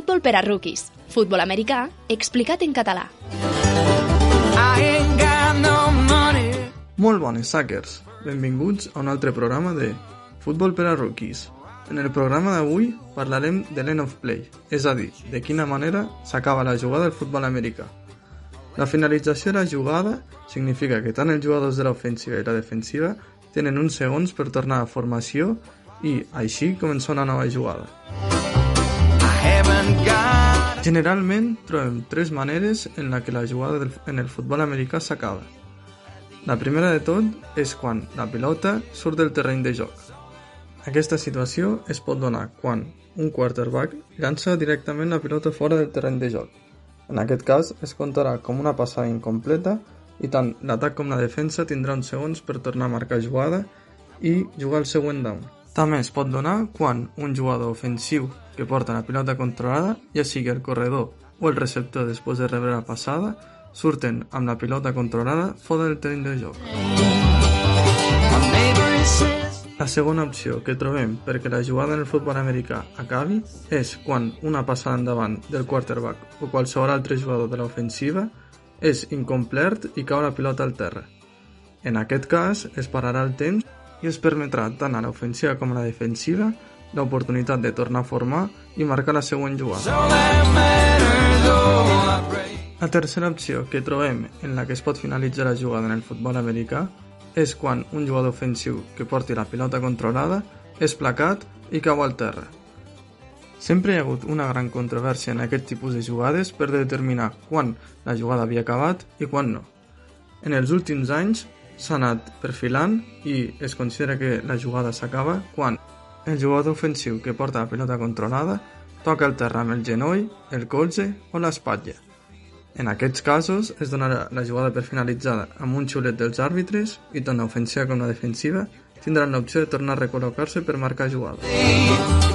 Futbol per a rookies. Futbol americà explicat en català. Molt bones, Suckers! Benvinguts a un altre programa de Futbol per a Rookies. En el programa d'avui parlarem de l'end of play, és a dir, de quina manera s'acaba la jugada del futbol americà. La finalització de la jugada significa que tant els jugadors de l'ofensiva i la defensiva tenen uns segons per tornar a formació i així començar una nova jugada. Generalment trobem tres maneres en la que la jugada del, en el futbol americà s'acaba. La primera de tot és quan la pilota surt del terreny de joc. Aquesta situació es pot donar quan un quarterback llança directament la pilota fora del terreny de joc. En aquest cas es comptarà com una passada incompleta i tant l'atac com la defensa tindrà uns segons per tornar a marcar jugada i jugar el següent down. També es pot donar quan un jugador ofensiu que porta la pilota controlada, ja sigui el corredor o el receptor després de rebre la passada, surten amb la pilota controlada fora del terreny de joc. La segona opció que trobem perquè la jugada en el futbol americà acabi és quan una passada endavant del quarterback o qualsevol altre jugador de l'ofensiva és incomplert i cau la pilota al terra. En aquest cas, es pararà el temps i es permetrà tant a l'ofensiva com a la defensiva l'oportunitat de tornar a formar i marcar la següent jugada. La tercera opció que trobem en la que es pot finalitzar la jugada en el futbol americà és quan un jugador ofensiu que porti la pilota controlada és placat i cau al terra. Sempre hi ha hagut una gran controvèrsia en aquest tipus de jugades per determinar quan la jugada havia acabat i quan no. En els últims anys s'ha anat perfilant i es considera que la jugada s'acaba quan el jugador ofensiu que porta la pilota controlada toca el terra amb el genoll, el colze o l'espatlla. En aquests casos es donarà la jugada per finalitzada amb un xiulet dels àrbitres i tant l'ofensiva com la defensiva tindran l'opció de tornar a recol·locar-se per marcar jugada.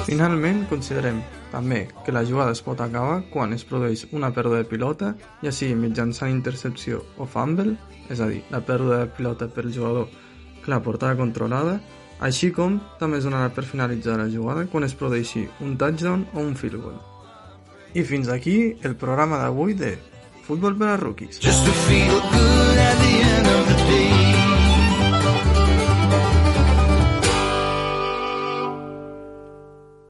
Finalment, considerem també que la jugada es pot acabar quan es produeix una pèrdua de pilota, ja sigui mitjançant intercepció o fumble, és a dir, la pèrdua de pilota per jugador que la portava controlada, així com també es donarà per finalitzar la jugada quan es produeixi un touchdown o un field goal. I fins aquí el programa d'avui de Futbol per a Rookies. Just to feel good at the end of the day.